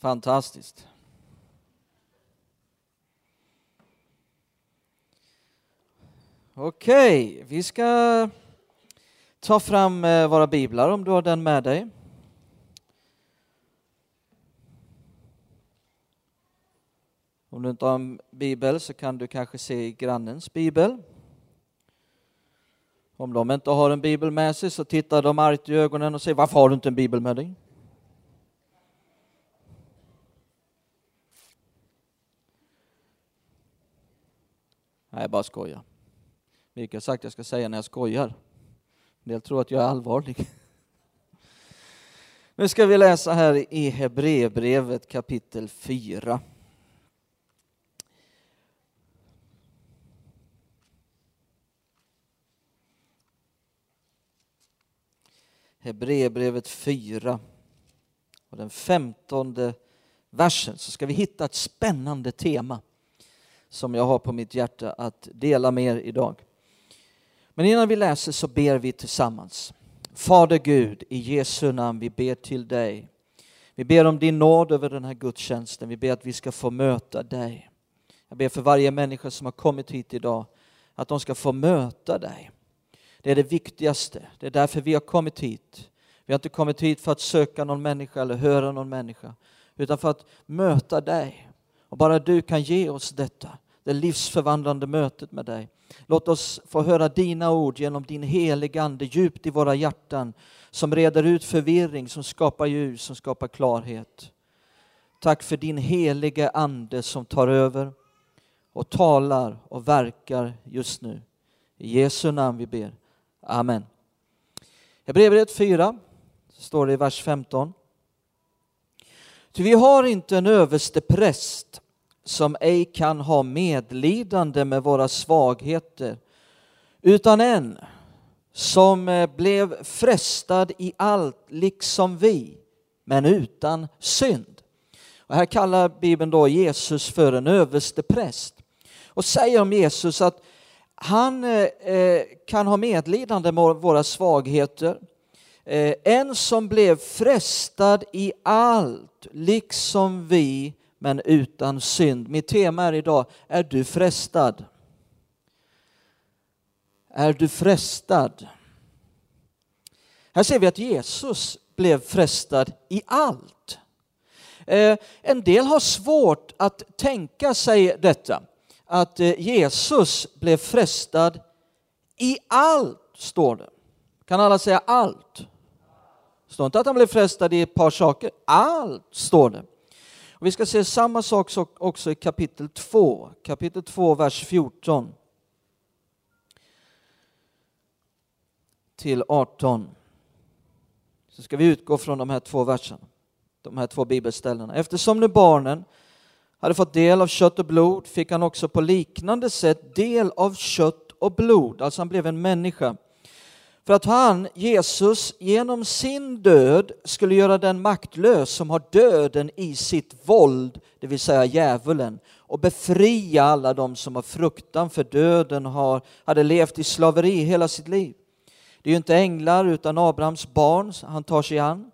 Fantastiskt. Okej, vi ska ta fram eh, våra biblar om du har den med dig. Om du inte har en bibel så kan du kanske se i grannens bibel. Om de inte har en bibel med sig så tittar de argt i ögonen och säger varför har du inte en bibel med dig? Nej, jag bara skojar. Mikael har sagt att jag ska säga när jag skojar. En del tror att jag är allvarlig. Nu ska vi läsa här i Hebreerbrevet kapitel 4. Hebreerbrevet 4 och den femtonde versen så ska vi hitta ett spännande tema som jag har på mitt hjärta att dela med er idag. Men innan vi läser så ber vi tillsammans. Fader Gud, i Jesu namn, vi ber till dig. Vi ber om din nåd över den här gudstjänsten. Vi ber att vi ska få möta dig. Jag ber för varje människa som har kommit hit idag att de ska få möta dig. Det är det viktigaste. Det är därför vi har kommit hit. Vi har inte kommit hit för att söka någon människa eller höra någon människa, utan för att möta dig. Och bara du kan ge oss detta, det livsförvandlande mötet med dig. Låt oss få höra dina ord genom din heliga Ande djupt i våra hjärtan som reder ut förvirring, som skapar ljus, som skapar klarhet. Tack för din helige Ande som tar över och talar och verkar just nu. I Jesu namn vi ber. Amen. Hebreerbrevet 4, står det i vers 15. Ty vi har inte en överste präst som ej kan ha medlidande med våra svagheter, utan en som eh, blev frestad i allt liksom vi, men utan synd. Och här kallar Bibeln då Jesus för en överste präst och säger om Jesus att han eh, eh kan ha medlidande med våra svagheter. Eh, en som blev frestad i allt, liksom vi, men utan synd. Mitt tema är idag, är du frestad? Är du frestad? Här ser vi att Jesus blev frestad i allt. Eh, en del har svårt att tänka sig detta att eh, Jesus blev frestad i allt, står det. Kan alla säga allt? Det står inte att han blev frestad i ett par saker. Allt, står det. Och vi ska se samma sak också i kapitel 2, kapitel 2, vers 14 till 18. Så ska vi utgå från de här två verserna, de här två bibelställena. Eftersom nu barnen hade fått del av kött och blod fick han också på liknande sätt del av kött och blod, alltså han blev en människa. För att han, Jesus, genom sin död skulle göra den maktlös som har döden i sitt våld, det vill säga djävulen, och befria alla de som har fruktan för döden har, hade levt i slaveri hela sitt liv. Det är ju inte änglar utan Abrahams barn han tar sig an.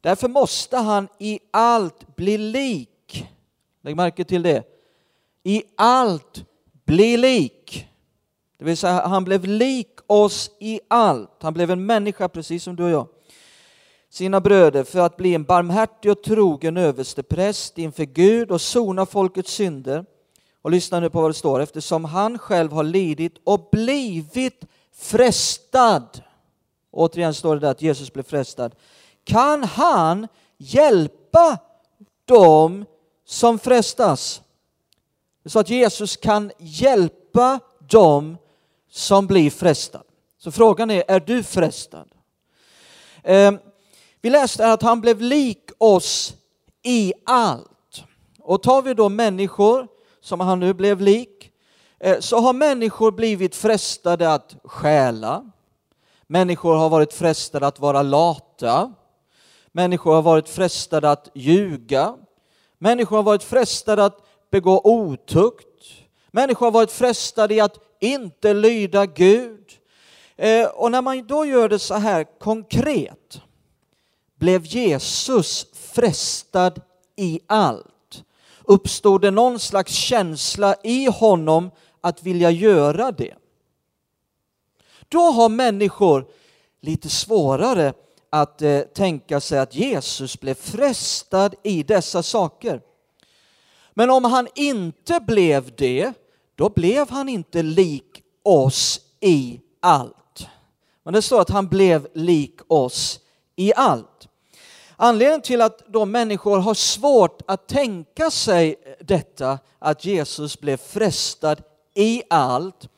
Därför måste han i allt bli lik Lägg märke till det. I allt bli lik. Det vill säga, han blev lik oss i allt. Han blev en människa precis som du och jag. Sina bröder för att bli en barmhärtig och trogen överstepräst inför Gud och sona folkets synder. Och lyssna nu på vad det står. Eftersom han själv har lidit och blivit frestad. Återigen står det där att Jesus blev frestad. Kan han hjälpa dem som frestas. Så att Jesus kan hjälpa dem som blir frestad. Så frågan är, är du frestad? Ehm, vi läste att han blev lik oss i allt. Och tar vi då människor som han nu blev lik, eh, så har människor blivit frestade att stjäla. Människor har varit frestade att vara lata. Människor har varit frestade att ljuga. Människor har varit frestade att begå otukt. Människor har varit frestade i att inte lyda Gud. Eh, och när man då gör det så här konkret, blev Jesus frestad i allt? Uppstod det någon slags känsla i honom att vilja göra det? Då har människor lite svårare att eh, tänka sig att Jesus blev frestad i dessa saker. Men om han inte blev det, då blev han inte lik oss i allt. Men det står att han blev lik oss i allt. Anledningen till att de människor har svårt att tänka sig detta, att Jesus blev frestad i allt,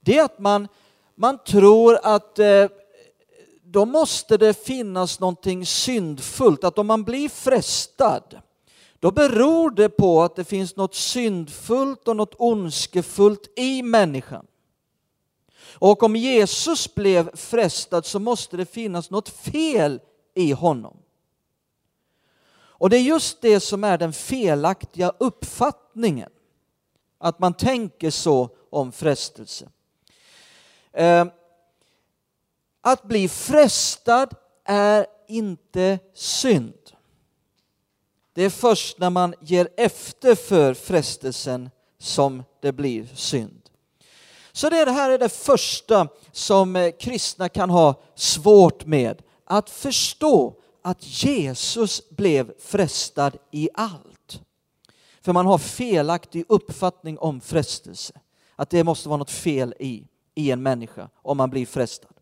det är att man, man tror att eh, då måste det finnas någonting syndfullt, att om man blir frestad, då beror det på att det finns något syndfullt och något ondskefullt i människan. Och om Jesus blev frestad så måste det finnas något fel i honom. Och det är just det som är den felaktiga uppfattningen, att man tänker så om frestelse. Eh, att bli frestad är inte synd. Det är först när man ger efter för frestelsen som det blir synd. Så det här är det första som eh, kristna kan ha svårt med, att förstå att Jesus blev frestad i allt. För man har felaktig uppfattning om frestelse, att det måste vara något fel i, i en människa om man blir frestad.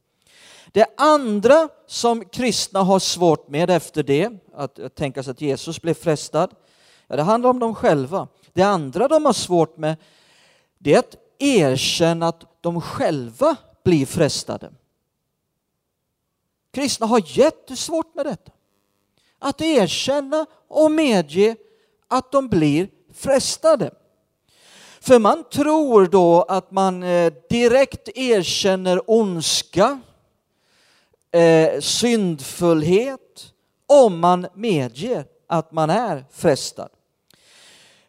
Det andra som kristna har svårt med efter det, att tänka sig att Jesus blev frestad, ja, det handlar om dem själva. Det andra de har svårt med, det är att erkänna att de själva blir frestade. Kristna har jättesvårt med detta. Att erkänna och medge att de blir frestade. För man tror då att man eh, direkt erkänner ondska, eh, syndfullhet, om man medger att man är frestad.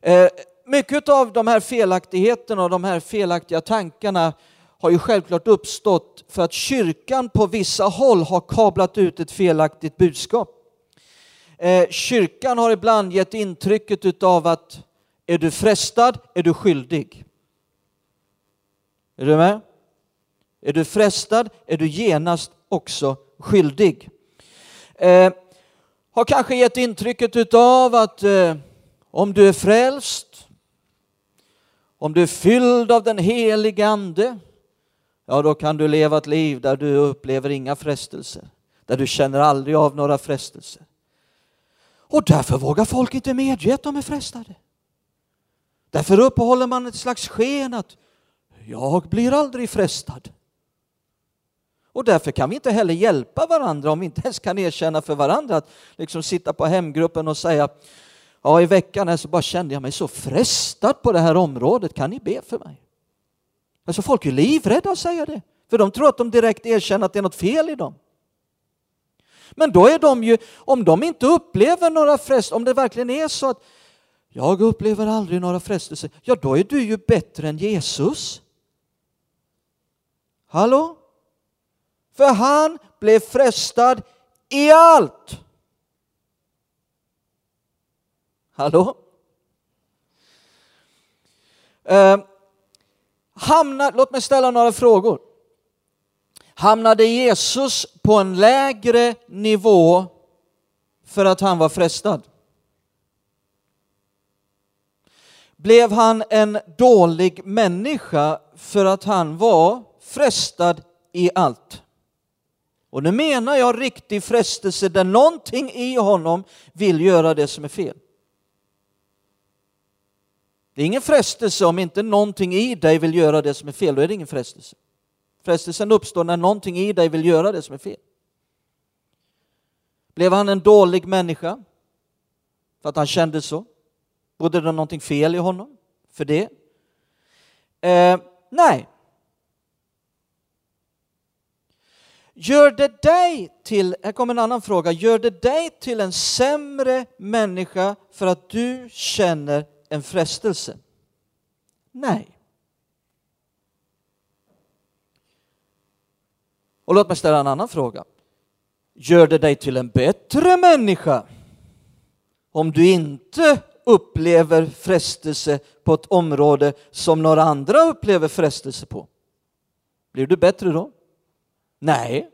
Eh, mycket av de här felaktigheterna och de här felaktiga tankarna har ju självklart uppstått för att kyrkan på vissa håll har kablat ut ett felaktigt budskap. Eh, kyrkan har ibland gett intrycket av att är du frestad är du skyldig. Är du med? Är du frestad är du genast också skyldig. Eh, har kanske gett intrycket av att eh, om du är frälst, om du är fylld av den helige Ande, ja då kan du leva ett liv där du upplever inga frestelser, där du känner aldrig av några frestelser. Och därför vågar folk inte medge att de är frestade. Därför uppehåller man ett slags sken att jag blir aldrig frestad. Och därför kan vi inte heller hjälpa varandra om vi inte ens kan erkänna för varandra att liksom sitta på hemgruppen och säga ja i veckan här så bara kände jag mig så frestad på det här området, kan ni be för mig? Alltså folk är livrädda att säga det, för de tror att de direkt erkänner att det är något fel i dem. Men då är de ju, om de inte upplever några frestelser, om det verkligen är så att jag upplever aldrig några frestelser, ja då är du ju bättre än Jesus. Hallå? För han blev frestad i allt. Hallå? Eh, hamna, låt mig ställa några frågor. Hamnade Jesus på en lägre nivå för att han var frestad? Blev han en dålig människa för att han var frestad i allt? Och nu menar jag riktig frestelse där någonting i honom vill göra det som är fel. Det är ingen frestelse om inte någonting i dig vill göra det som är fel, då är det ingen frestelse. Frestelsen uppstår när någonting i dig vill göra det som är fel. Blev han en dålig människa för att han kände så? Bodde det någonting fel i honom för det? Eh, nej, Gör det dig till, här kommer en annan fråga, gör det dig till en sämre människa för att du känner en frestelse? Nej. Och låt mig ställa en annan fråga. Gör det dig till en bättre människa om du inte upplever frestelse på ett område som några andra upplever frestelse på? Blir du bättre då? Nej.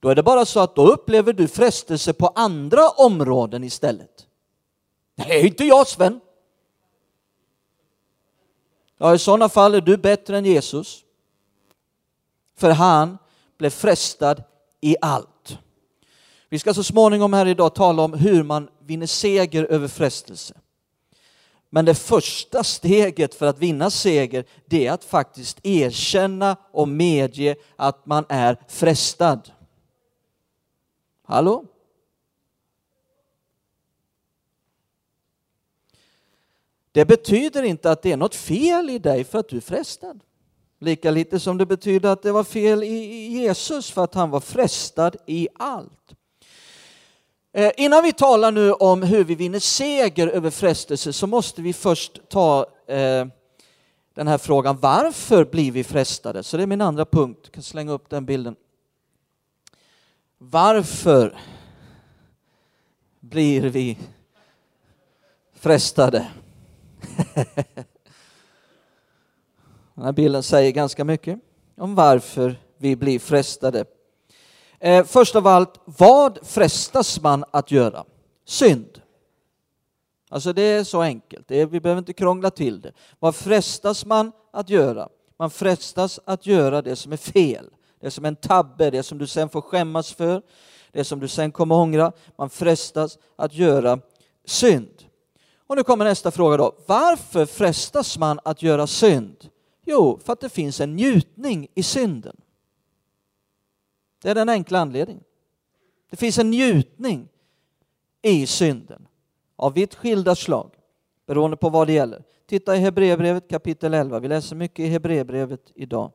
Då är det bara så att då upplever du frestelse på andra områden istället. Nej, inte jag Sven. Ja, i sådana fall är du bättre än Jesus. För han blev frestad i allt. Vi ska så småningom här idag tala om hur man vinner seger över frestelse. Men det första steget för att vinna seger, det är att faktiskt erkänna och medge att man är frestad. Hallå? Det betyder inte att det är något fel i dig för att du är frestad. Lika lite som det betyder att det var fel i Jesus för att han var frestad i allt. Eh, innan vi talar nu om hur vi vinner seger över frestelse så måste vi först ta eh, den här frågan varför blir vi frestade? Så det är min andra punkt. Jag kan slänga upp den bilden. Varför blir vi frestade? Den här bilden säger ganska mycket om varför vi blir frestade. Eh, först av allt, vad frestas man att göra? Synd. Alltså det är så enkelt, är, vi behöver inte krångla till det. Vad frestas man att göra? Man frestas att göra det som är fel, det som är en tabbe, det som du sen får skämmas för, det som du sen kommer ångra. Man frestas att göra synd. Och nu kommer nästa fråga då. Varför frestas man att göra synd? Jo, för att det finns en njutning i synden. Det är den enkla anledningen. Det finns en njutning i synden av vitt skilda slag beroende på vad det gäller. Titta i Hebreerbrevet kapitel 11. Vi läser mycket i Hebreerbrevet idag.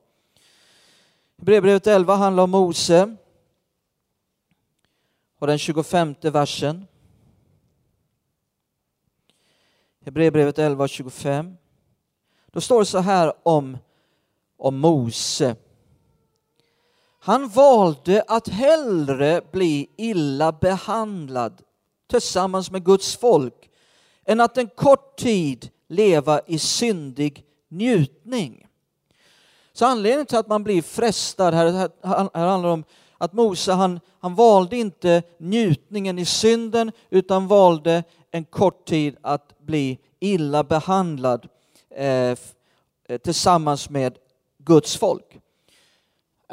Hebreerbrevet 11 handlar om Mose och den 25 versen. Hebreerbrevet 11 och 25. Då står det så här om, om Mose. Han valde att hellre bli illa behandlad tillsammans med Guds folk än att en kort tid leva i syndig njutning. Så anledningen till att man blir frestad, här, här, här handlar om att Mose han, han valde inte njutningen i synden utan valde en kort tid att bli illa behandlad eh, eh tillsammans med Guds folk.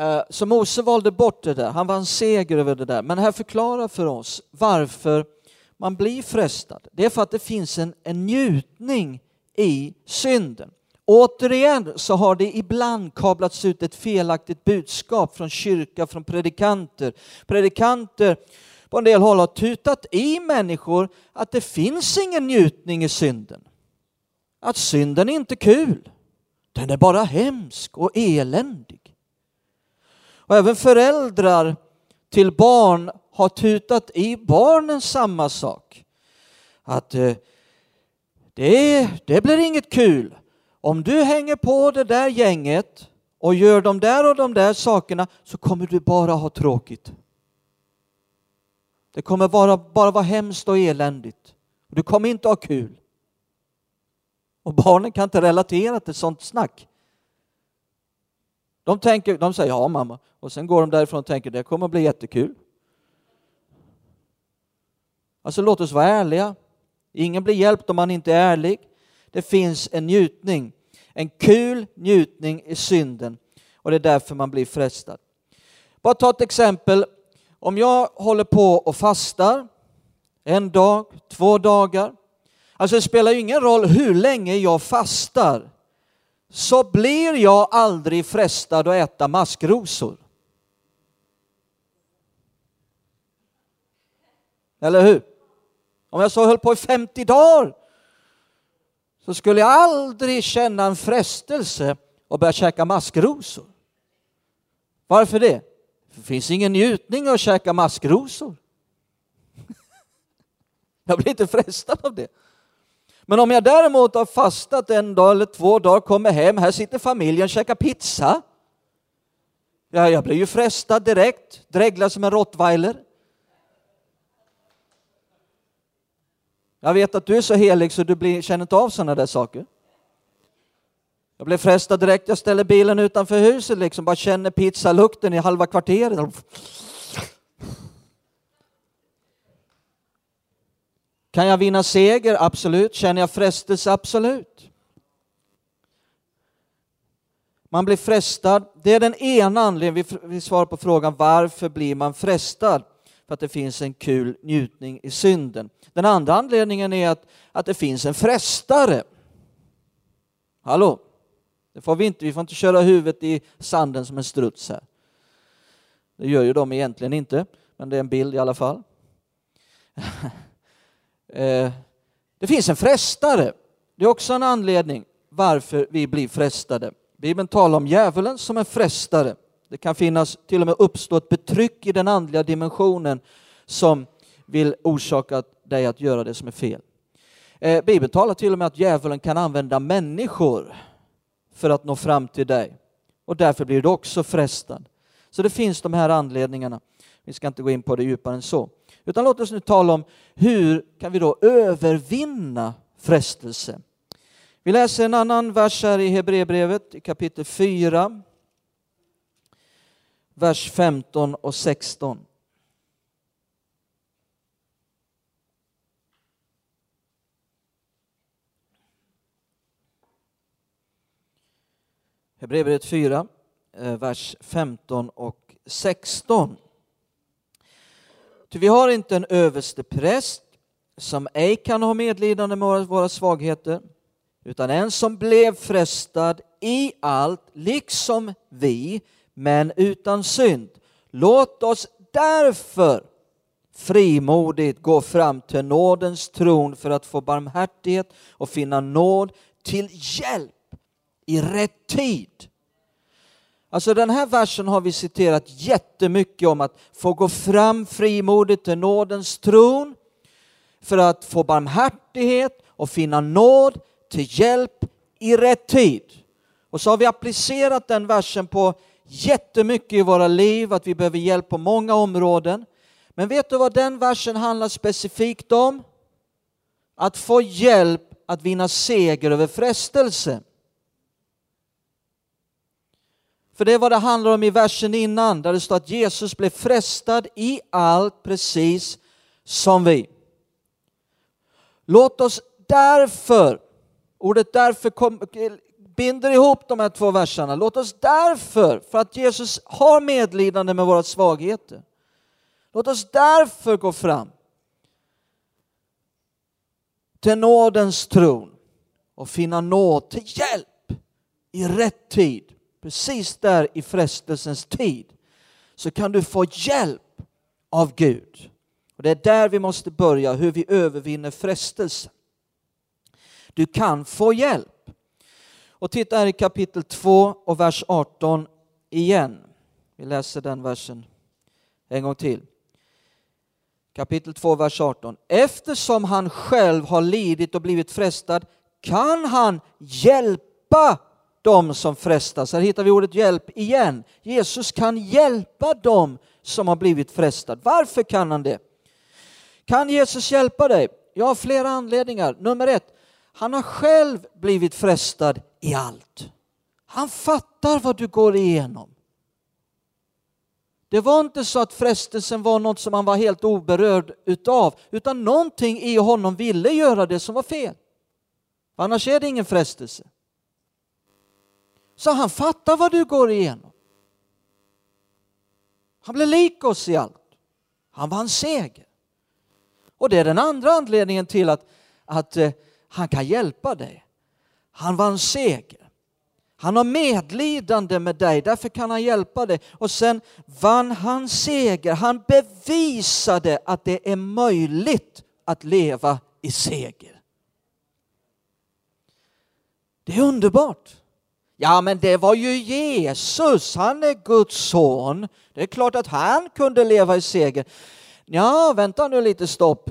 Eh, så Mose valde bort det där, han vann seger över det där. Men här förklarar för oss varför man blir frestad. Det är för att det finns en, en njutning i synden. Återigen så har det ibland kablats ut ett felaktigt budskap från kyrka, från predikanter. Predikanter på en del håll har tutat i människor att det finns ingen njutning i synden. Att synden är inte kul. Den är bara hemsk och eländig. Och även föräldrar till barn har tutat i barnen samma sak. Att eh, det, det blir inget kul. Om du hänger på det där gänget och gör de där och de där sakerna så kommer du bara ha tråkigt. Det kommer bara, bara vara hemskt och eländigt. Du kommer inte ha kul. Och barnen kan inte relatera till sånt snack. De, tänker, de säger ja mamma och sen går de därifrån och tänker det kommer att bli jättekul. Alltså låt oss vara ärliga. Ingen blir hjälpt om man inte är ärlig. Det finns en njutning, en kul njutning i synden och det är därför man blir frestad. Bara ta ett exempel. Om jag håller på och fastar en dag, två dagar. Alltså det spelar ju ingen roll hur länge jag fastar så blir jag aldrig frestad att äta maskrosor. Eller hur? Om jag så höll på i 50 dagar så skulle jag aldrig känna en frestelse att börja käka maskrosor. Varför det? Det finns ingen njutning att käka maskrosor. Jag blir inte frestad av det. Men om jag däremot har fastat en dag eller två dagar, kommer hem, här sitter familjen och käkar pizza. Ja, jag blir ju frestad direkt, dreglar som en rottweiler. Jag vet att du är så helig så du blir, känner inte av sådana där saker. Jag blev frestad direkt, jag ställer bilen utanför huset liksom, bara känner pizzalukten i halva kvarteret. Kan jag vinna seger? Absolut. Känner jag frestelse? Absolut. Man blir frestad. Det är den ena anledningen, vi svarar på frågan varför blir man frestad? För att det finns en kul njutning i synden. Den andra anledningen är att, att det finns en frestare. Hallå? Det får vi inte, vi får inte köra huvudet i sanden som en struts här. Det gör ju de egentligen inte, men det är en bild i alla fall. Eh, det finns en frestare. Det är också en anledning varför vi blir frestade. Bibeln talar om djävulen som en frestare. Det kan finnas till och med uppstå ett betryck i den andliga dimensionen som vill orsaka dig att göra det som är fel. Eh, Bibeln talar till och med att djävulen kan använda människor för att nå fram till dig. Och därför blir du också frestad. Så det finns de här anledningarna. Vi ska inte gå in på det djupare än så. Utan låt oss nu tala om hur kan vi då övervinna frestelse. Vi läser en annan vers här i Hebreerbrevet i kapitel 4, vers 15 och 16. Hebreerbrevet 4, eh, vers 15 och 16. Ty vi har inte en överste präst som ej kan ha medlidande med våra svagheter, utan en som blev frestad i allt, liksom vi, men utan synd. Låt oss därför frimodigt gå fram till nådens tron för att få barmhärtighet och finna nåd till hjälp i rätt tid. Alltså den här versen har vi citerat jättemycket om att få gå fram frimodigt till nådens tron för att få barmhärtighet och finna nåd till hjälp i rätt tid. Och så har vi applicerat den versen på jättemycket i våra liv, att vi behöver hjälp på många områden. Men vet du vad den versen handlar specifikt om? Att få hjälp att vinna seger över frestelse. För det är vad det handlar om i versen innan, där det står att Jesus blev frestad i allt precis som vi. Låt oss därför, ordet därför kom, binder ihop de här två verserna. Låt oss därför, för att Jesus har medlidande med våra svagheter, låt oss därför gå fram till nådens tron och finna nåd till hjälp i rätt tid precis där i frestelsens tid, så kan du få hjälp av Gud. Och Det är där vi måste börja, hur vi övervinner frestelsen. Du kan få hjälp. Och titta här i kapitel 2 och vers 18 igen. Vi läser den versen en gång till. Kapitel 2, vers 18. Eftersom han själv har lidit och blivit frestad kan han hjälpa de som frestas. Här hittar vi ordet hjälp igen. Jesus kan hjälpa dem som har blivit frestade. Varför kan han det? Kan Jesus hjälpa dig? Jag har flera anledningar. Nummer ett, han har själv blivit frestad i allt. Han fattar vad du går igenom. Det var inte så att frestelsen var något som han var helt oberörd utav, utan någonting i honom ville göra det som var fel. Annars är det ingen frestelse. Så han fattar vad du går igenom. Han blir lik oss i allt. Han vann seger. Och det är den andra anledningen till att, att eh, han kan hjälpa dig. Han vann seger. Han har medlidande med dig, därför kan han hjälpa dig. Och sen vann han seger. Han bevisade att det är möjligt att leva i seger. Det är underbart. Ja, men det var ju Jesus, han är Guds son. Det är klart att han kunde leva i seger. Ja, vänta nu lite, stopp.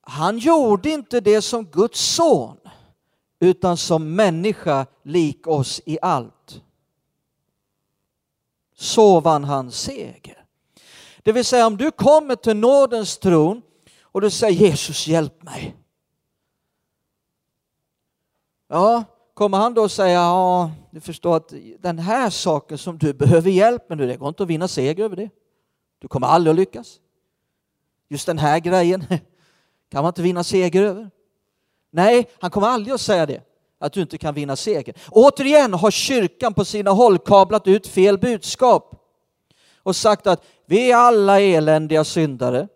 Han gjorde inte det som Guds son, utan som människa lik oss i allt. Så vann han seger. Det vill säga om du kommer till nådens tron och du säger Jesus hjälp mig. Ja, kommer han då säga ja, du förstår att den här saken som du behöver hjälp med nu, det går inte att vinna seger över det. Du kommer aldrig att lyckas. Just den här grejen kan man inte vinna seger över. Nej, han kommer aldrig att säga det, att du inte kan vinna seger. Återigen har kyrkan på sina håll kablat ut fel budskap och sagt att vi är alla eländiga syndare.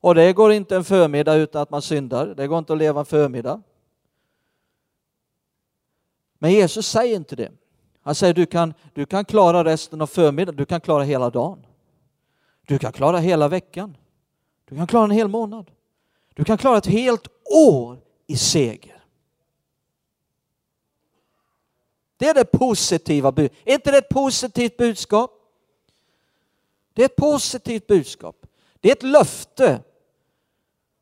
Och det går inte en förmiddag utan att man syndar. Det går inte att leva en förmiddag. Men Jesus säger inte det. Han säger du kan, du kan klara resten av förmiddagen, du kan klara hela dagen. Du kan klara hela veckan. Du kan klara en hel månad. Du kan klara ett helt år i seger. Det är det positiva budskapet. Är inte det ett positivt budskap? Det är ett positivt budskap. Det är ett löfte.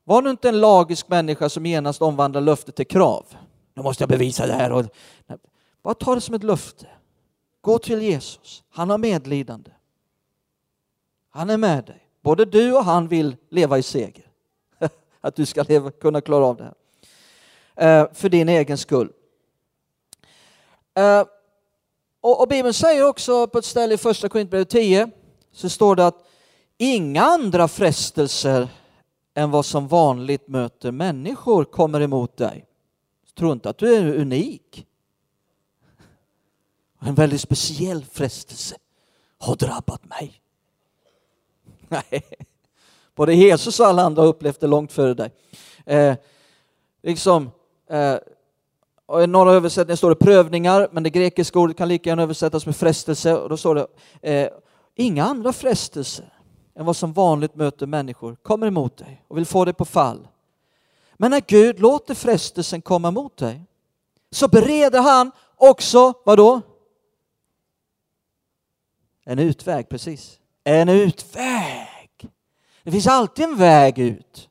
Var nu inte en lagisk människa som genast omvandlar löfte till krav. Nu måste jag bevisa det här. Och... Bara ta det som ett löfte. Gå till Jesus. Han har medlidande. Han är med dig. Både du och han vill leva i seger. Att du ska leva, kunna klara av det här. Eh, för din egen skull. Eh, och, och Bibeln säger också på ett ställe i första Korintierbrevet 10 så står det att inga andra frestelser än vad som vanligt möter människor kommer emot dig. Tro inte att du är unik. En väldigt speciell frestelse har drabbat mig. Nej, både Jesus och alla andra har upplevt det långt före dig. Eh, liksom, eh, och I några översättningar står det prövningar, men det grekiska ordet kan lika gärna översättas med frestelse. Och då står det eh, inga andra frestelser än vad som vanligt möter människor kommer emot dig och vill få dig på fall. Men när Gud låter frestelsen komma mot dig så bereder han också, vad då? En utväg, precis. En utväg. Det finns alltid en väg ut.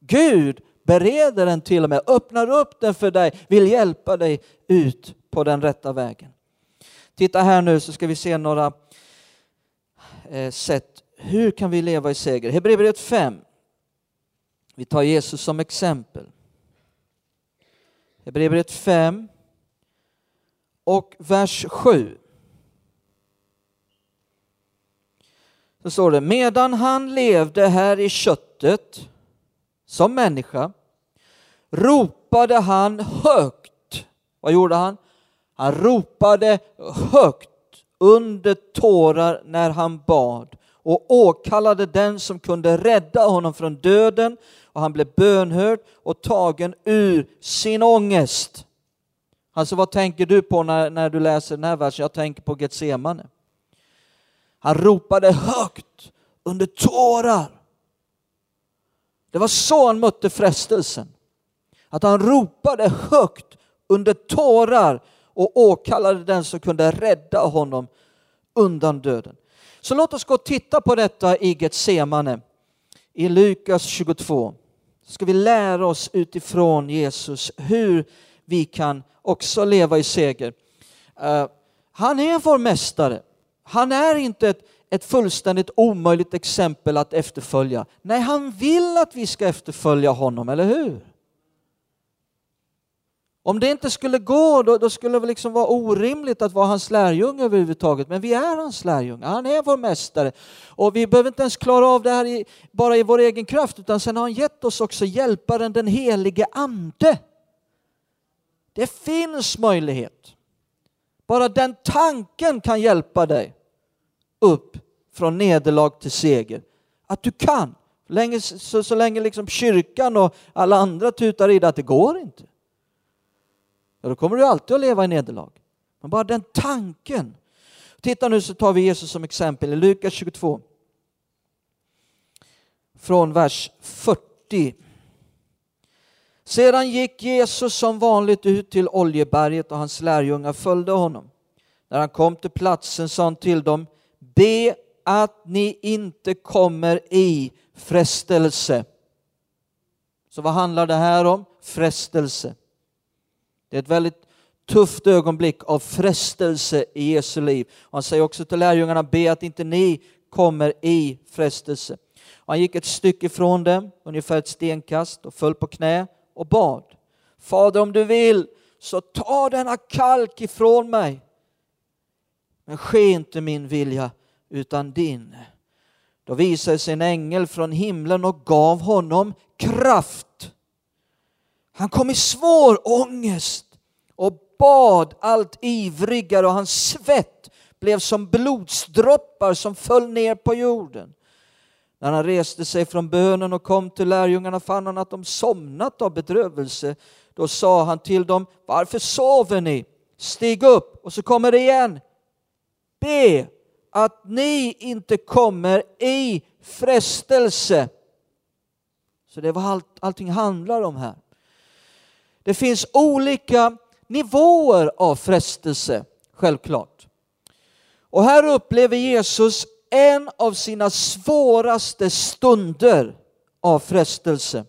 Gud bereder den till och med, öppnar upp den för dig, vill hjälpa dig ut på den rätta vägen. Titta här nu så ska vi se några eh, sätt. Hur kan vi leva i seger? Hebreerbrevet 5. Vi tar Jesus som exempel. Hebreerbrevet 5 och vers 7. Så står det, medan han levde här i köttet som människa ropade han högt. Vad gjorde han? Han ropade högt under tårar när han bad och åkallade den som kunde rädda honom från döden och han blev bönhörd och tagen ur sin ångest. Alltså vad tänker du på när, när du läser den här versen? Jag tänker på Getsemane. Han ropade högt under tårar. Det var så han mötte frestelsen. Att han ropade högt under tårar och åkallade den som kunde rädda honom undan döden. Så låt oss gå och titta på detta i Getsemane i Lukas 22. Så ska vi lära oss utifrån Jesus hur vi kan också leva i seger. Uh, han är vår mästare. Han är inte ett, ett fullständigt omöjligt exempel att efterfölja. Nej, han vill att vi ska efterfölja honom, eller hur? Om det inte skulle gå, då, då, skulle det liksom vara orimligt att vara hans lärjunge överhuvudtaget. Men vi är hans lärjunge, han är vår mästare. Och vi behöver inte ens klara av det här i, bara i vår egen kraft, utan sen har han gett oss också hjälparen, den helige Ande. Det finns möjlighet. Bara den tanken kan hjälpa dig upp från nederlag till seger. Att du kan. Länge, så, så länge liksom kyrkan och alla andra tutar i det att det går inte. Ja, då kommer du alltid att leva i nederlag. Men bara den tanken. Titta nu så tar vi Jesus som exempel i Lukas 22. Från vers 40. Sedan gick Jesus som vanligt ut till Oljeberget och hans lärjungar följde honom. När han kom till platsen sa han till dem, be att ni inte kommer i frestelse. Så vad handlar det här om? Frestelse. Det är ett väldigt tufft ögonblick av frestelse i Jesu liv. Han säger också till lärjungarna, be att inte ni kommer i frestelse. Han gick ett stycke från dem, ungefär ett stenkast, och föll på knä och bad. Fader, om du vill, så ta denna kalk ifrån mig. Men ske inte min vilja, utan din. Då visade sig en ängel från himlen och gav honom kraft. Han kom i svår ångest och bad allt ivrigare och hans svett blev som blodsdroppar som föll ner på jorden. När han reste sig från bönen och kom till lärjungarna fann han att de somnat av bedrövelse. Då sa han till dem, varför sover ni? Stig upp! Och så kommer det igen. Be att ni inte kommer i frestelse. Så det är vad allt, allting handlar om här. Det finns olika nivåer av frestelse, självklart. Och här upplever Jesus en av sina svåraste stunder av frestelse.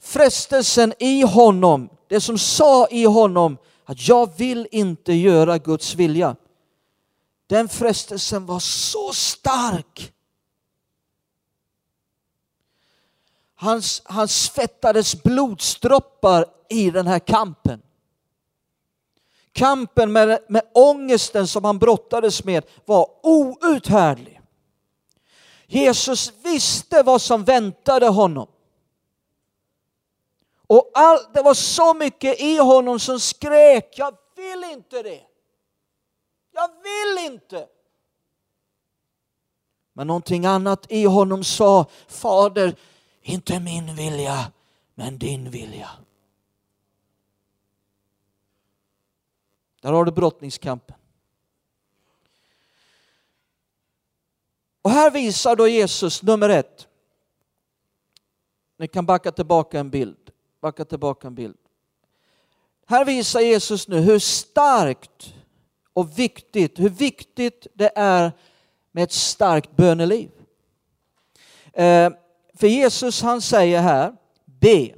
Frestelsen i honom, det som sa i honom att jag vill inte göra Guds vilja. Den frestelsen var så stark. Han, han svettades blodsdroppar i den här kampen. Kampen med, med ångesten som han brottades med var outhärdlig. Jesus visste vad som väntade honom. Och all, det var så mycket i honom som skrek, jag vill inte det. Jag vill inte. Men någonting annat i honom sa, Fader, inte min vilja, men din vilja. Där har du brottningskampen. Och här visar då Jesus nummer ett. Ni kan backa tillbaka en bild. Backa tillbaka en bild. Här visar Jesus nu hur starkt och viktigt, hur viktigt det är med ett starkt böneliv. Eh, för Jesus han säger här, be.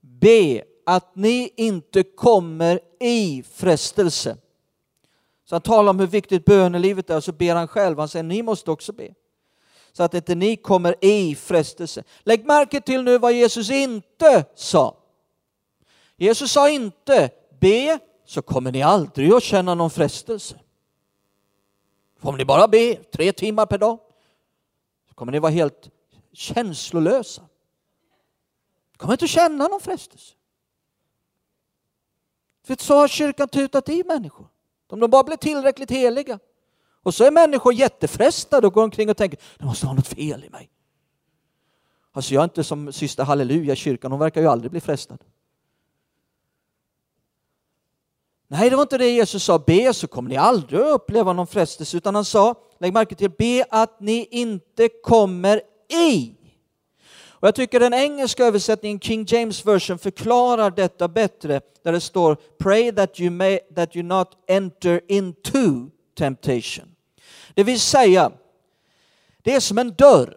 Be att ni inte kommer i frestelse. Så han talar om hur viktigt bönelivet är och så ber han själv. Han säger ni måste också be. Så att inte ni kommer i frestelse. Lägg märke till nu vad Jesus inte sa. Jesus sa inte be så kommer ni aldrig att känna någon frestelse. Om ni bara be tre timmar per dag kommer ni vara helt känslolösa. Ni kommer inte att känna någon frestelse. För så har kyrkan tutat i människor. Om de bara blir tillräckligt heliga. Och så är människor jättefrestade och går omkring och tänker, det måste vara något fel i mig. Alltså jag är inte som syster Halleluja i kyrkan, hon verkar ju aldrig bli frestad. Nej, det var inte det Jesus sa, be så kommer ni aldrig att uppleva någon frestelse, utan han sa, lägg märke till, be att ni inte kommer i. Och jag tycker den engelska översättningen, King James version, förklarar detta bättre, där det står Pray that you, may, that you not enter into temptation. Det vill säga, det är som en dörr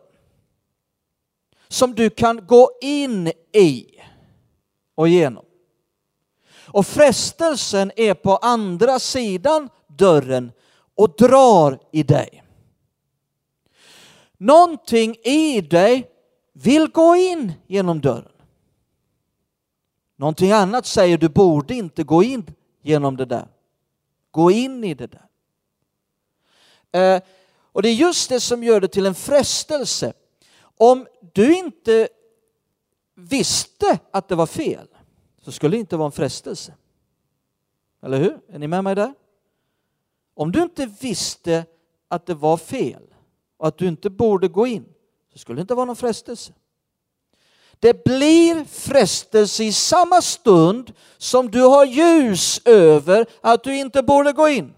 som du kan gå in i och igenom. Och frestelsen är på andra sidan dörren och drar i dig. Någonting i dig vill gå in genom dörren. Någonting annat säger du borde inte gå in genom det där. Gå in i det där. Eh, och det är just det som gör det till en frestelse. Om du inte visste att det var fel så skulle det inte vara en frestelse. Eller hur? Är ni med mig där? Om du inte visste att det var fel och att du inte borde gå in så skulle det inte vara någon frestelse. Det blir frestelse i samma stund som du har ljus över att du inte borde gå in.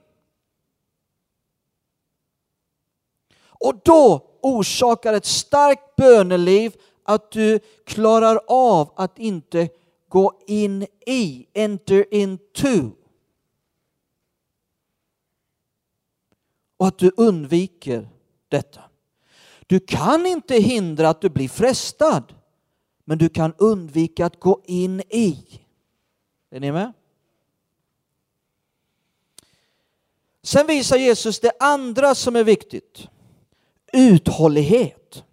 Och då orsakar ett starkt böneliv att du klarar av att inte gå in i, enter into. Och att du undviker detta. Du kan inte hindra att du blir frestad, men du kan undvika att gå in i. Är ni med? Sen visar Jesus det andra som är viktigt. uthållighet.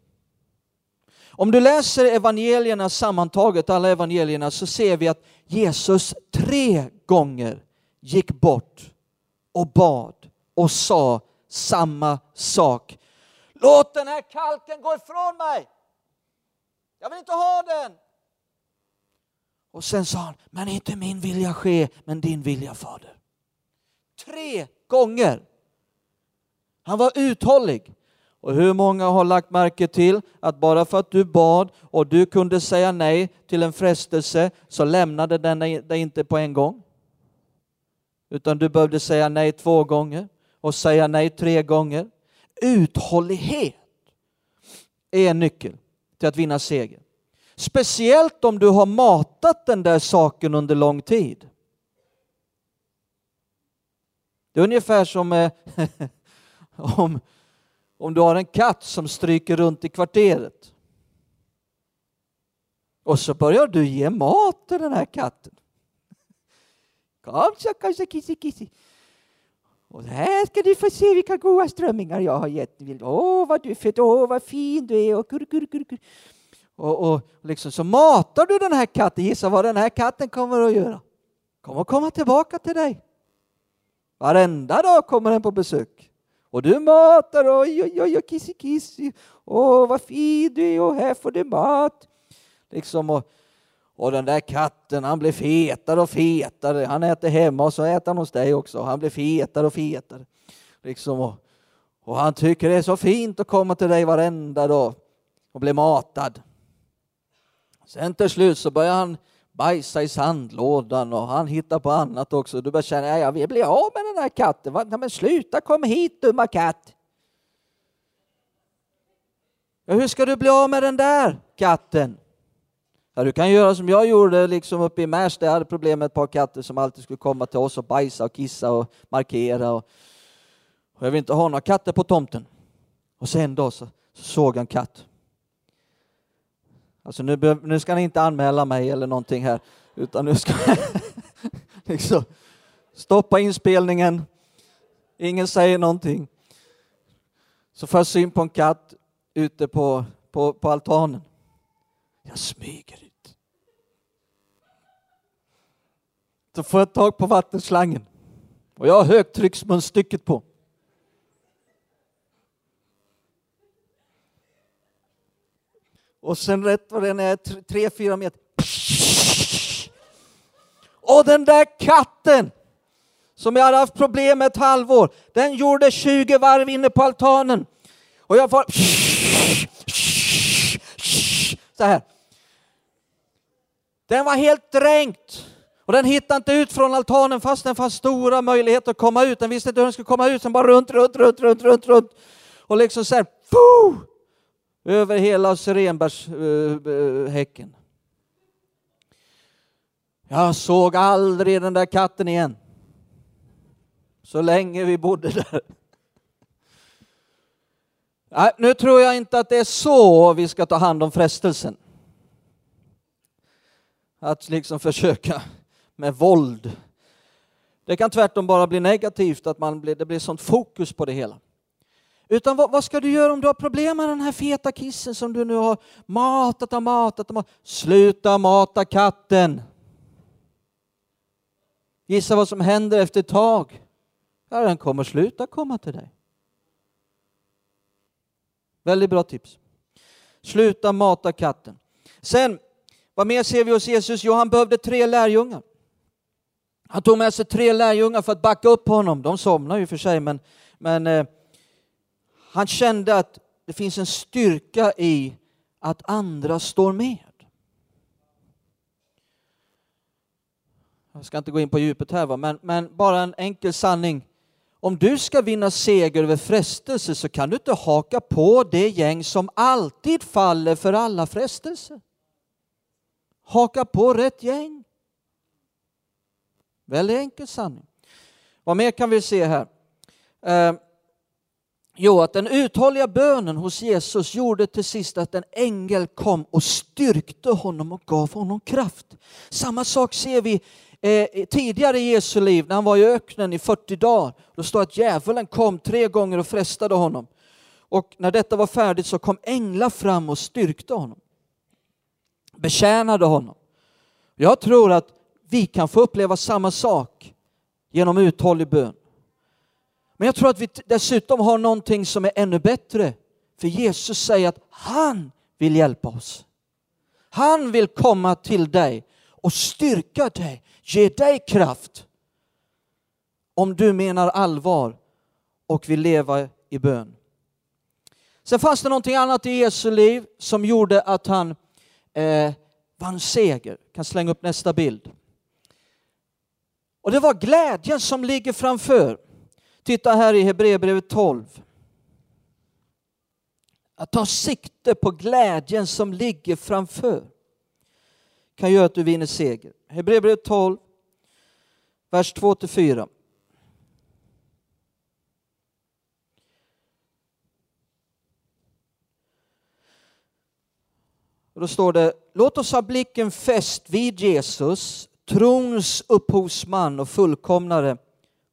Om du läser evangelierna sammantaget, alla evangelierna, så ser vi att Jesus tre gånger gick bort och bad och sa samma sak. Låt den här kalken gå ifrån mig! Jag vill inte ha den! Och sen sa han, men inte min vilja ske, men din vilja Fader. Tre gånger. Han var uthållig. Och hur många har lagt märke till att bara för att du bad och du kunde säga nej till en frestelse så lämnade den dig inte på en gång? Utan du behövde säga nej två gånger och säga nej tre gånger. Uthållighet är en nyckel till att vinna seger. Speciellt om du har matat den där saken under lång tid. Det är ungefär som eh, om, om du har en katt som stryker runt i kvarteret. Och så börjar du ge mat till den här katten. Kom så, kom så, kissi, kissi. Och här ska du få se vilka goda strömmingar jag har gett. Åh, vad du är fet, åh, vad fin du är. Och, kur, kur, kur, kur. och, och liksom, så matar du den här katten. Gissa vad den här katten kommer att göra? Kommer att komma tillbaka till dig. Varenda dag kommer den på besök. Och du matar, oj, oj, oj, kissi, kissi. Åh, vad fin du är och här får du mat. Liksom, och, och den där katten, han blir fetare och fetare. Han äter hemma och så äter han hos dig också. Han blir fetare och fetare. Liksom, och, och han tycker det är så fint att komma till dig varenda dag och bli matad. Sen till slut så börjar han bajsa i sandlådan och han hittar på annat också. Du börjar känna, jag vill bli av med den här katten. Men sluta, kom hit dumma katt. Ja, hur ska du bli av med den där katten? Ja, du kan göra som jag gjorde liksom uppe i Märsta. Jag hade problem med ett par katter som alltid skulle komma till oss och bajsa och kissa och markera. Och, och jag vill inte ha några katter på tomten. Och sen då så, så såg jag en katt. Alltså nu, nu ska ni inte anmäla mig eller någonting här, utan nu ska jag liksom stoppa inspelningen. Ingen säger någonting. Så får jag syn på en katt ute på, på, på altanen. Jag smyger ut. Så får jag tag på vattenslangen och jag har högtrycksmunstycket på. Och sen rätt vad den är, tre, fyra meter. Och den där katten som jag hade haft problem med ett halvår, den gjorde 20 varv inne på altanen. Och jag får så här. Den var helt dränkt. Och den hittade inte ut från altanen fast den fanns stora möjligheter att komma ut. Den visste inte hur den skulle komma ut, den bara runt, runt, runt, runt, runt, runt. Och liksom så här, Foo! över hela syrenbärshäcken. Eh, eh, jag såg aldrig den där katten igen. Så länge vi bodde där. Nej, nu tror jag inte att det är så vi ska ta hand om frestelsen. Att liksom försöka med våld. Det kan tvärtom bara bli negativt, att man blir, det blir sånt fokus på det hela. Utan vad, vad, ska du göra om du har problem med den här feta kissen som du nu har matat och matat och matat? Sluta mata katten! Gissa vad som händer efter ett tag? Ja, den kommer sluta komma till dig. Väldigt bra tips. Sluta mata katten. Sen, vad mer ser vi hos Jesus? Jo, han behövde tre lärjungar. Han tog med sig tre lärjungar för att backa upp honom. De somnade ju för sig, men, men eh, han kände att det finns en styrka i att andra står med. Jag ska inte gå in på djupet här, va? Men, men bara en enkel sanning. Om du ska vinna seger över frestelse så kan du inte haka på det gäng som alltid faller för alla frestelser. Haka på rätt gäng. Väldigt enkel sanning. Vad mer kan vi se här? Eh, Jo, att den uthålliga bönen hos Jesus gjorde till sist att en ängel kom och styrkte honom och gav honom kraft. Samma sak ser vi eh, tidigare i Jesu liv när han var i öknen i 40 dagar. Då står att djävulen kom tre gånger och frestade honom. Och när detta var färdigt så kom änglar fram och styrkte honom. Betjänade honom. Jag tror att vi kan få uppleva samma sak genom uthållig bön. Men jag tror att vi dessutom har någonting som är ännu bättre. För Jesus säger att han vill hjälpa oss. Han vill komma till dig och styrka dig, ge dig kraft. Om du menar allvar och vill leva i bön. Sen fanns det någonting annat i Jesu liv som gjorde att han eh, vann seger. Kan slänga upp nästa bild. Och det var glädjen som ligger framför. Titta här i Hebreerbrevet 12. Att ta sikte på glädjen som ligger framför kan göra att du vinner seger. Hebreerbrevet 12, vers 2-4. Och då står det, låt oss ha blicken fäst vid Jesus, trons upphovsman och fullkomnare.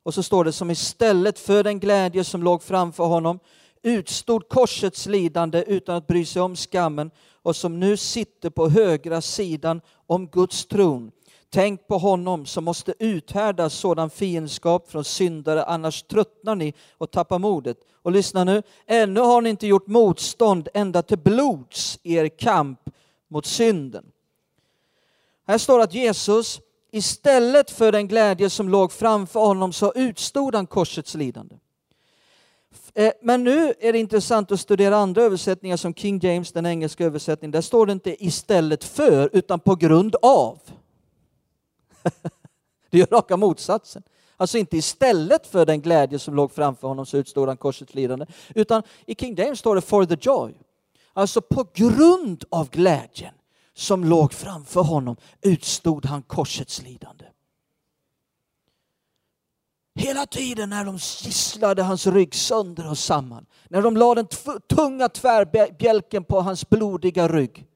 Och så står det som istället för den glädje som låg framför honom utstod korsets lidande utan att bry sig om skammen och som nu sitter på högra sidan om Guds tron. Tänk på honom som måste uthärda sådan fiendskap från syndare, annars tröttnar ni och tappar modet. Och lyssna nu, ännu har ni inte gjort motstånd ända till blods i er kamp mot synden. Här står att Jesus istället för den glädje som låg framför honom så utstod han korsets lidande. Eh, men nu är det intressant att studera andra översättningar som King James, den engelska översättningen. Där står det inte istället för, utan på grund av det är raka motsatsen. Alltså inte istället för den glädje som låg framför honom så utstod han korsets lidande. Utan i King James står det for the joy. Alltså på grund av glädjen som låg framför honom utstod han korsets lidande. Hela tiden när de gisslade hans rygg sönder och samman, när de lade den tunga tvärbjälken på hans blodiga rygg,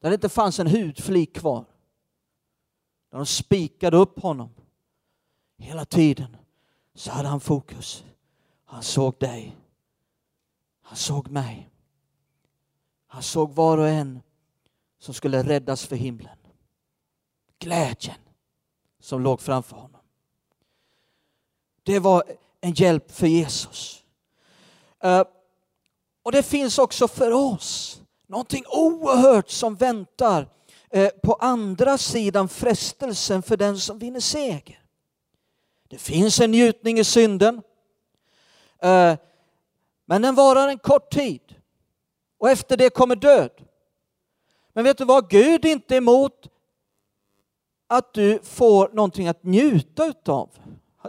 där det inte fanns en hudflik kvar, när de spikade upp honom, hela tiden så hade han fokus. Han såg dig. Han såg mig. Han såg var och en som skulle räddas för himlen. Glädjen som låg framför honom. Det var en hjälp för Jesus. Eh, och det finns också för oss någonting oerhört som väntar Eh, på andra sidan frestelsen för den som vinner seger. Det finns en njutning i synden. Eh, men den varar en kort tid. Och efter det kommer död. Men vet du vad? Gud är inte emot att du får någonting att njuta utav.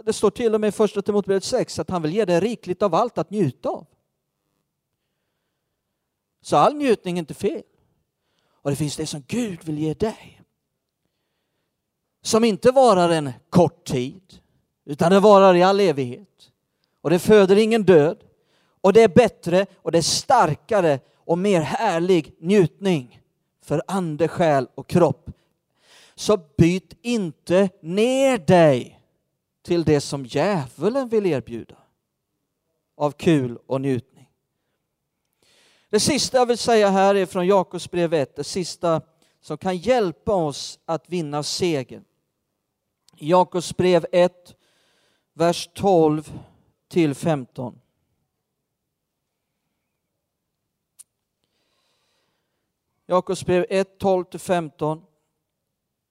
Det står till och med i första Timoteus 6 att han vill ge dig rikligt av allt att njuta av. Så all njutning är inte fel. Och det finns det som Gud vill ge dig. Som inte varar en kort tid, utan det varar i all evighet. Och det föder ingen död. Och det är bättre och det är starkare och mer härlig njutning för ande, själ och kropp. Så byt inte ner dig till det som djävulen vill erbjuda av kul och njutning. Det sista jag vill säga här är från Jakobs brev 1, det sista som kan hjälpa oss att vinna seger. Jakobs brev 1, vers 12 till 15. Jakobs brev 1, 12 till 15.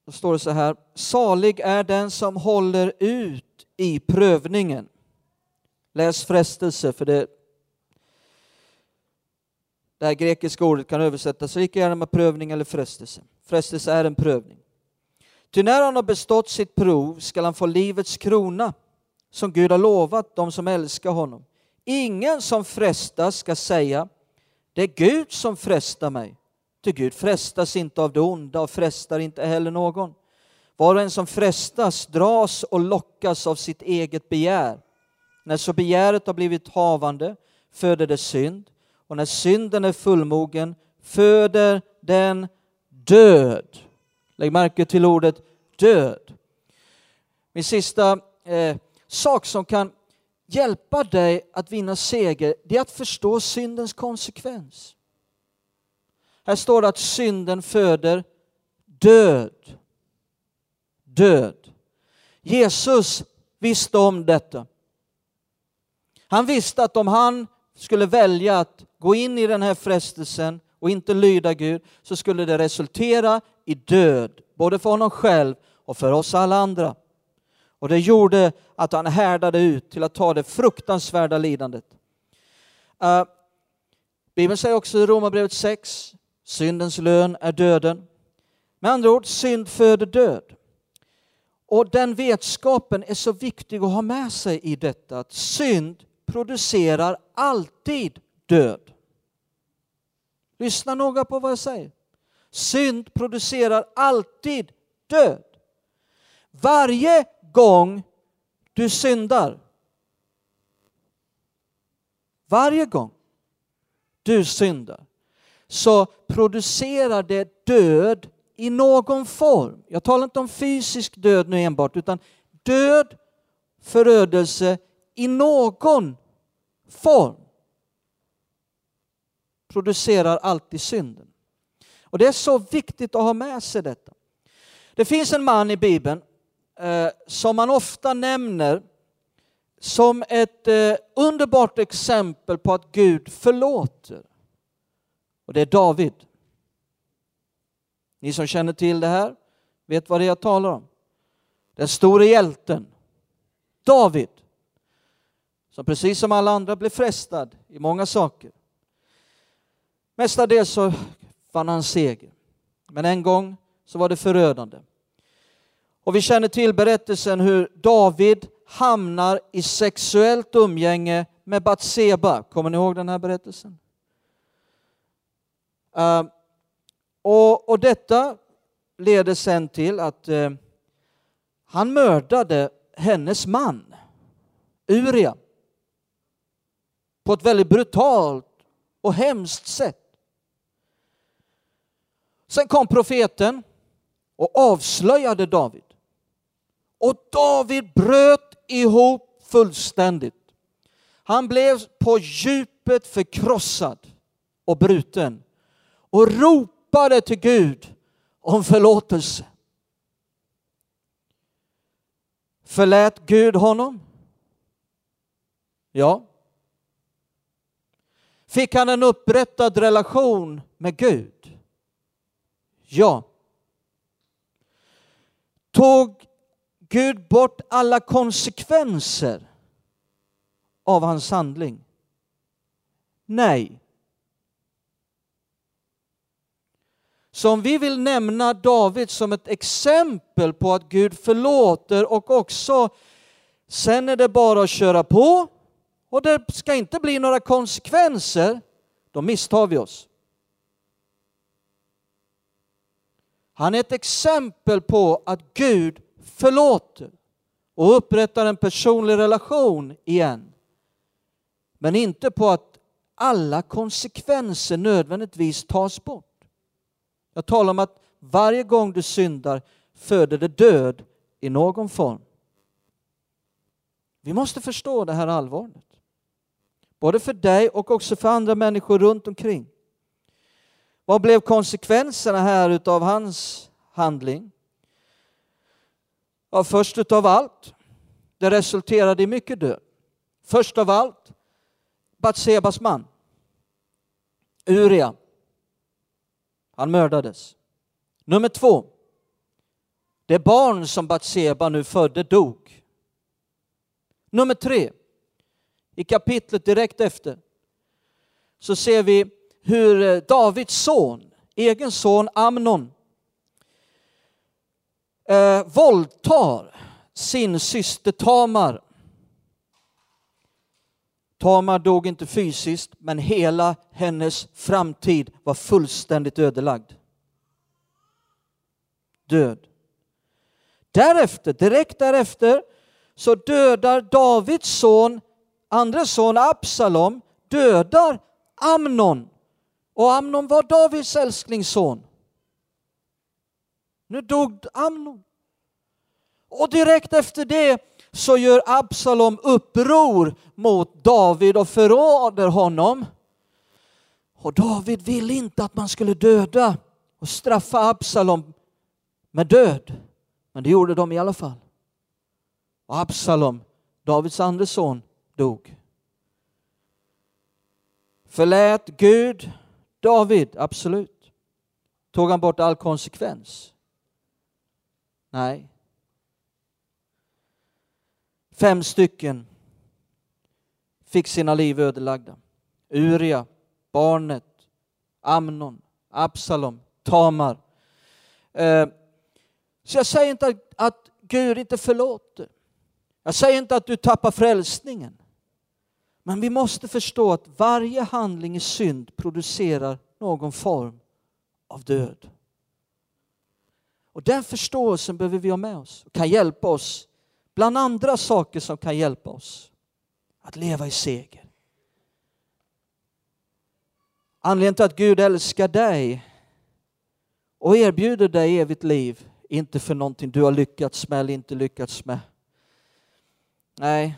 Då står det så här. Salig är den som håller ut i prövningen. Läs frestelse, för det, det här grekiska ordet kan översättas lika gärna med prövning eller frestelse. Frestelse är en prövning. Ty när han har bestått sitt prov skall han få livets krona som Gud har lovat dem som älskar honom. Ingen som frestas ska säga det är Gud som frestar mig. Ty Gud frestas inte av det onda och frestar inte heller någon. Var och en som frestas dras och lockas av sitt eget begär. När så begäret har blivit havande föder det synd och när synden är fullmogen föder den död. Lägg märke till ordet död. Min sista eh, sak som kan hjälpa dig att vinna seger, det är att förstå syndens konsekvens. Här står det att synden föder död. Död. Jesus visste om detta. Han visste att om han skulle välja att gå in i den här frestelsen och inte lyda Gud så skulle det resultera i död, både för honom själv och för oss alla andra. Och det gjorde att han härdade ut till att ta det fruktansvärda lidandet. Uh, Bibeln säger också i Romarbrevet 6, syndens lön är döden. Med andra ord, synd föder död. Och den vetskapen är så viktig att ha med sig i detta, att synd producerar alltid död. Lyssna noga på vad jag säger. Synd producerar alltid död. Varje gång du syndar, varje gång du syndar, så producerar det död i någon form. Jag talar inte om fysisk död nu enbart, utan död, förödelse i någon form producerar alltid synden. Och Det är så viktigt att ha med sig detta. Det finns en man i Bibeln eh, som man ofta nämner som ett eh, underbart exempel på att Gud förlåter. Och det är David. Ni som känner till det här vet vad det är jag talar om. Den store hjälten, David, som precis som alla andra blev frestad i många saker. Mestadels så vann han seger. Men en gång så var det förödande. Och vi känner till berättelsen hur David hamnar i sexuellt umgänge med Batseba. Kommer ni ihåg den här berättelsen? Uh, och, och, detta leder sen till att uh, han mördade hennes man, Uria, på ett väldigt brutalt och hemskt sätt. Sen kom profeten och avslöjade David. Och David bröt ihop fullständigt. Han blev på djupet förkrossad och bruten och ropade till Gud om förlåtelse. Förlät Gud honom? Ja. Fick han en upprättad relation med Gud? Ja. Tog Gud bort alla konsekvenser av hans handling? Nej. Så om vi vill nämna David som ett exempel på att Gud förlåter och också sen är det bara att köra på och det ska inte bli några konsekvenser, då misstar vi oss. Han är ett exempel på att Gud förlåter och upprättar en personlig relation igen. Men inte på att alla konsekvenser nödvändigtvis tas bort. Jag talar om att varje gång du syndar föder det död i någon form. Vi måste förstå det här allvaret. Både för dig och också för andra människor runt omkring. Vad blev konsekvenserna här utav hans handling? Ja, först utav allt, det resulterade i mycket död. Först av allt, Batsebas man, Uria. Han mördades. Nummer två, det barn som Batseba nu födde dog. Nummer tre, i kapitlet direkt efter så ser vi hur eh, Davids son, egen son Amnon, eh, våldtar sin syster Tamar. Tamar dog inte fysiskt, men hela hennes framtid var fullständigt ödelagd. Död. Därefter, direkt därefter, så dödar Davids son, andra son Absalom, dödar Amnon. Och Amnon var Davids älsklingsson. Nu dog Amnon. Och direkt efter det så gör Absalom uppror mot David och förråder honom. Och David ville inte att man skulle döda och straffa Absalom med död. Men det gjorde de i alla fall. Och Absalom, Davids andre son, dog. Förlät Gud David? Absolut. Tog han bort all konsekvens? Nej. Fem stycken fick sina liv ödelagda. Uria, barnet, Amnon, Absalom, Tamar. Eh, så jag säger inte att Gud inte förlåter. Jag säger inte att du tappar frälsningen. Men vi måste förstå att varje handling i synd producerar någon form av död. Och den förståelsen behöver vi ha med oss och kan hjälpa oss bland andra saker som kan hjälpa oss att leva i seger. Anledningen till att Gud älskar dig och erbjuder dig evigt liv, inte för någonting du har lyckats med eller inte lyckats med. Nej,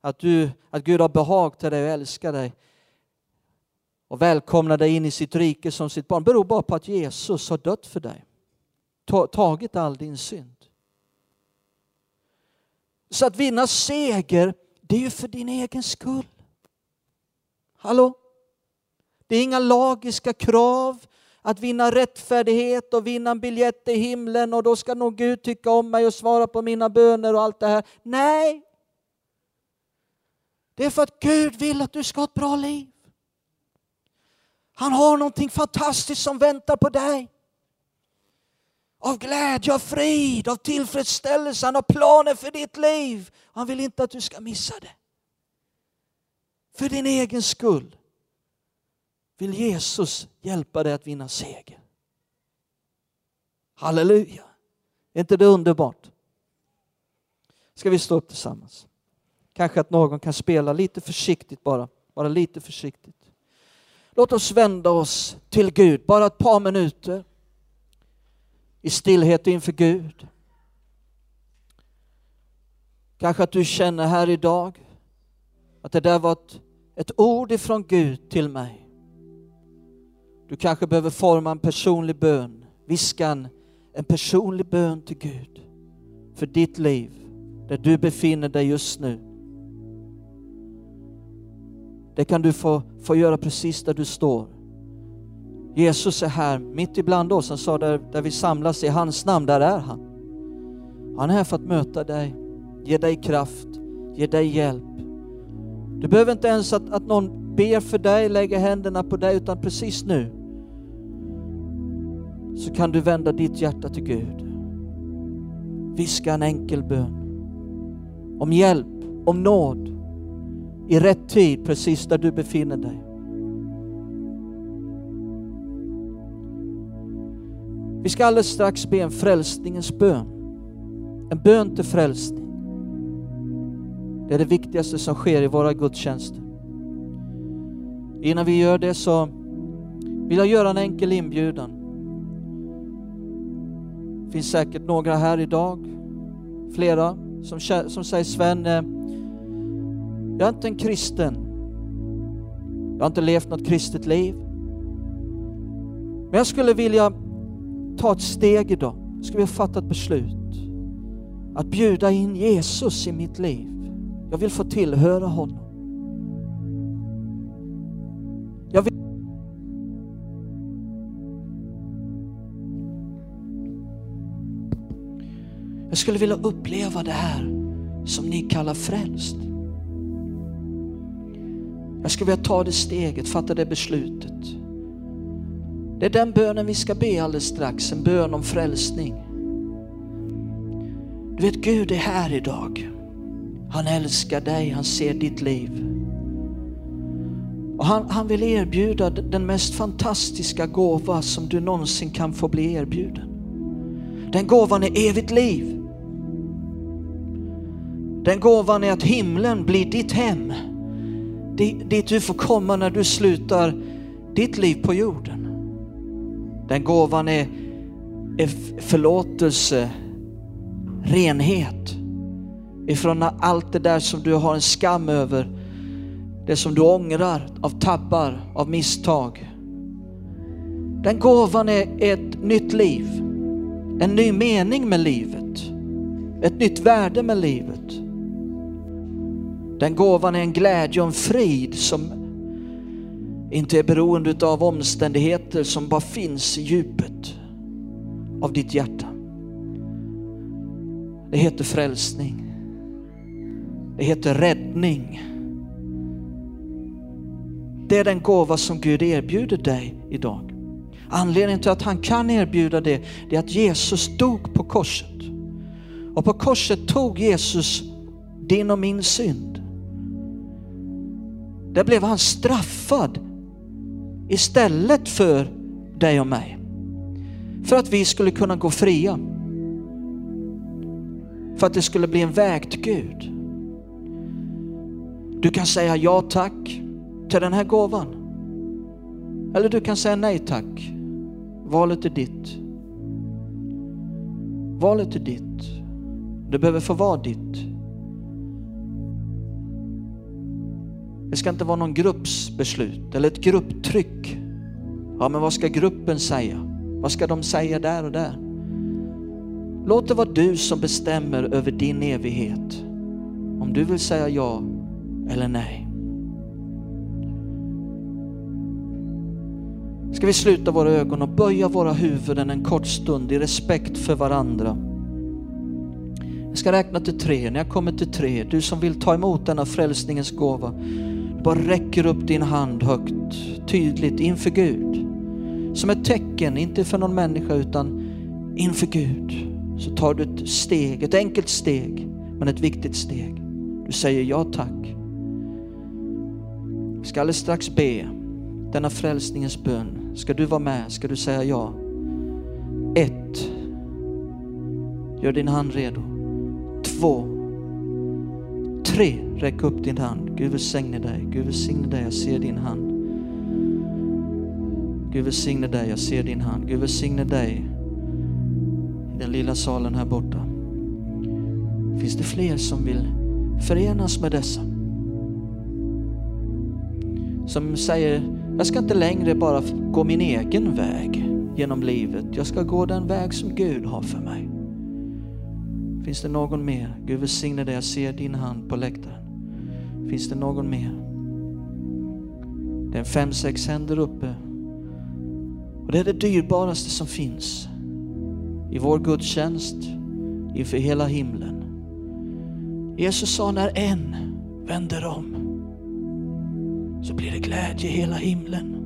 att, du, att Gud har behag till dig och älskar dig och välkomnar dig in i sitt rike som sitt barn beror bara på att Jesus har dött för dig. Tagit all din synd. Så att vinna seger, det är ju för din egen skull. Hallå? Det är inga lagiska krav att vinna rättfärdighet och vinna en biljett till himlen och då ska nog Gud tycka om mig och svara på mina böner och allt det här. Nej! Det är för att Gud vill att du ska ha ett bra liv. Han har någonting fantastiskt som väntar på dig. Av glädje, av frid, av tillfredsställelse. Han har planer för ditt liv. Han vill inte att du ska missa det. För din egen skull vill Jesus hjälpa dig att vinna seger. Halleluja! Är inte det underbart? Ska vi stå upp tillsammans? Kanske att någon kan spela lite försiktigt bara, bara lite försiktigt. Låt oss vända oss till Gud, bara ett par minuter i stillhet inför Gud. Kanske att du känner här idag att det där var ett, ett ord ifrån Gud till mig. Du kanske behöver forma en personlig bön, viska en personlig bön till Gud för ditt liv, där du befinner dig just nu. Det kan du få, få göra precis där du står. Jesus är här mitt ibland oss. Han sa där, där vi samlas i hans namn, där är han. Han är här för att möta dig, ge dig kraft, ge dig hjälp. Du behöver inte ens att, att någon ber för dig, lägger händerna på dig, utan precis nu så kan du vända ditt hjärta till Gud. Viska en enkel bön om hjälp, om nåd i rätt tid precis där du befinner dig. Vi ska alldeles strax be en frälsningens bön. En bön till frälsning. Det är det viktigaste som sker i våra gudstjänster. Innan vi gör det så vill jag göra en enkel inbjudan. Det finns säkert några här idag, flera, som, som säger Sven, eh, jag är inte en kristen. Jag har inte levt något kristet liv. Men jag skulle vilja ta ett steg idag. Jag skulle vilja fatta ett beslut. Att bjuda in Jesus i mitt liv. Jag vill få tillhöra honom. Jag, vill... jag skulle vilja uppleva det här som ni kallar frälst. Jag skulle vilja ta det steget, fatta det beslutet. Det är den bönen vi ska be alldeles strax, en bön om frälsning. Du vet, Gud är här idag. Han älskar dig, han ser ditt liv. Och han, han vill erbjuda den mest fantastiska gåva som du någonsin kan få bli erbjuden. Den gåvan är evigt liv. Den gåvan är att himlen blir ditt hem dit du får komma när du slutar ditt liv på jorden. Den gåvan är, är förlåtelse, renhet, Ifrån allt det där som du har en skam över, det som du ångrar av tabbar, av misstag. Den gåvan är ett nytt liv, en ny mening med livet, ett nytt värde med livet. Den gåvan är en glädje och en frid som inte är beroende av omständigheter som bara finns i djupet av ditt hjärta. Det heter frälsning. Det heter räddning. Det är den gåva som Gud erbjuder dig idag. Anledningen till att han kan erbjuda det, det är att Jesus dog på korset. Och på korset tog Jesus din och min synd. Där blev han straffad istället för dig och mig. För att vi skulle kunna gå fria. För att det skulle bli en väg till Gud. Du kan säga ja tack till den här gåvan. Eller du kan säga nej tack. Valet är ditt. Valet är ditt. Det behöver få vara ditt. Det ska inte vara någon gruppsbeslut eller ett grupptryck. Ja, men vad ska gruppen säga? Vad ska de säga där och där? Låt det vara du som bestämmer över din evighet. Om du vill säga ja eller nej. Ska vi sluta våra ögon och böja våra huvuden en kort stund i respekt för varandra. Jag ska räkna till tre. När jag kommer till tre, du som vill ta emot denna frälsningens gåva, bara räcker upp din hand högt, tydligt inför Gud. Som ett tecken, inte för någon människa utan inför Gud. Så tar du ett steg, ett enkelt steg, men ett viktigt steg. Du säger ja tack. Vi ska alldeles strax be denna frälsningens bön. Ska du vara med? Ska du säga ja? Ett. Gör din hand redo. Två. Tre. Räck upp din hand. Gud välsigne dig. Gud välsigne dig. Jag ser din hand. Gud välsigne dig. Jag ser din hand. Gud välsigne dig. I den lilla salen här borta. Finns det fler som vill förenas med dessa? Som säger, jag ska inte längre bara gå min egen väg genom livet. Jag ska gå den väg som Gud har för mig. Finns det någon mer? Gud välsigne dig, jag ser din hand på läktaren. Finns det någon mer? Det är fem, sex händer uppe. Och det är det dyrbaraste som finns i vår gudstjänst inför hela himlen. Jesus sa när en vänder om så blir det glädje i hela himlen.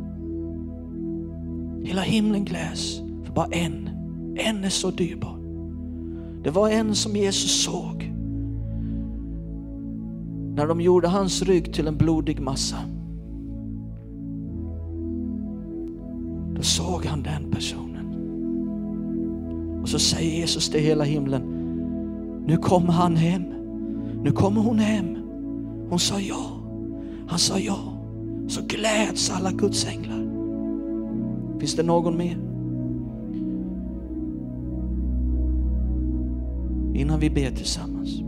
Hela himlen gläds för bara en. En är så dyrbar. Det var en som Jesus såg. När de gjorde hans rygg till en blodig massa. Då såg han den personen. Och så säger Jesus till hela himlen. Nu kommer han hem. Nu kommer hon hem. Hon sa ja. Han sa ja. Så gläds alla Guds änglar. Finns det någon mer? Vi ber tillsammans.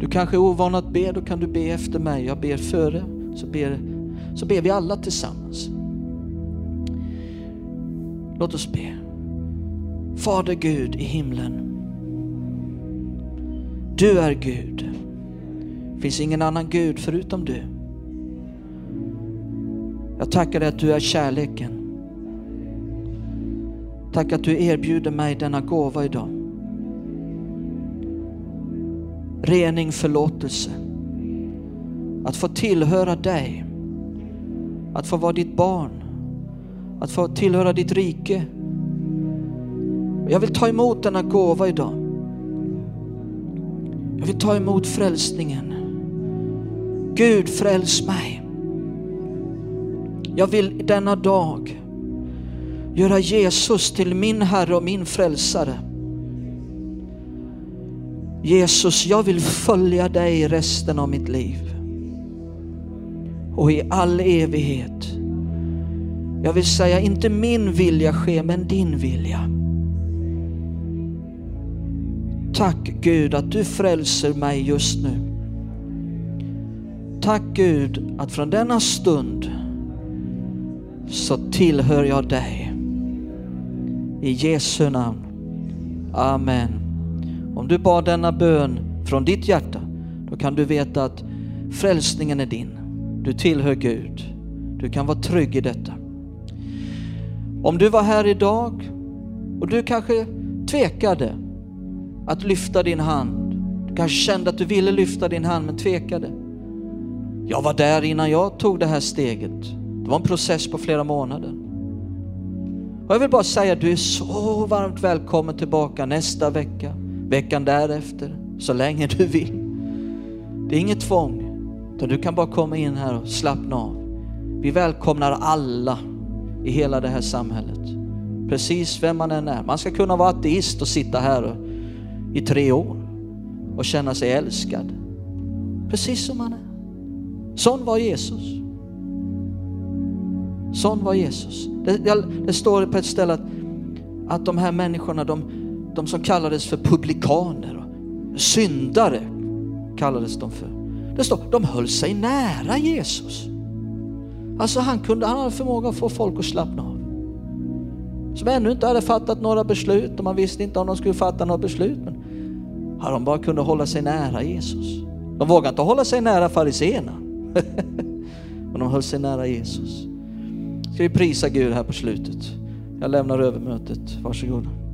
Du kanske är ovan att be, då kan du be efter mig. Jag ber före, så ber, så ber vi alla tillsammans. Låt oss be. Fader Gud i himlen. Du är Gud. Det finns ingen annan Gud förutom du. Jag tackar dig att du är kärleken. Tack att du erbjuder mig denna gåva idag. Rening, förlåtelse. Att få tillhöra dig. Att få vara ditt barn. Att få tillhöra ditt rike. Jag vill ta emot denna gåva idag. Jag vill ta emot frälsningen. Gud fräls mig. Jag vill denna dag göra Jesus till min Herre och min frälsare. Jesus, jag vill följa dig resten av mitt liv och i all evighet. Jag vill säga, inte min vilja ske, men din vilja. Tack Gud att du frälser mig just nu. Tack Gud att från denna stund så tillhör jag dig. I Jesu namn. Amen. Om du bad denna bön från ditt hjärta, då kan du veta att frälsningen är din. Du tillhör Gud. Du kan vara trygg i detta. Om du var här idag och du kanske tvekade att lyfta din hand. Du kanske kände att du ville lyfta din hand men tvekade. Jag var där innan jag tog det här steget. Det var en process på flera månader. Och jag vill bara säga att du är så varmt välkommen tillbaka nästa vecka, veckan därefter, så länge du vill. Det är inget tvång, utan du kan bara komma in här och slappna av. Vi välkomnar alla i hela det här samhället. Precis vem man än är. Man ska kunna vara ateist och sitta här i tre år och känna sig älskad. Precis som man är. Sån var Jesus. Sån var Jesus. Det, det, står på ett ställe att, att de här människorna, de, de som kallades för publikaner, och syndare kallades de för. Det står, de höll sig nära Jesus. Alltså han, kunde, han hade förmåga att få folk att slappna av. Som ännu inte hade fattat några beslut och man visste inte om de skulle fatta några beslut. Men ja, de bara kunde hålla sig nära Jesus. De vågade inte hålla sig nära fariseerna. men de höll sig nära Jesus. Ska vi prisa Gud här på slutet? Jag lämnar över mötet. varsågod.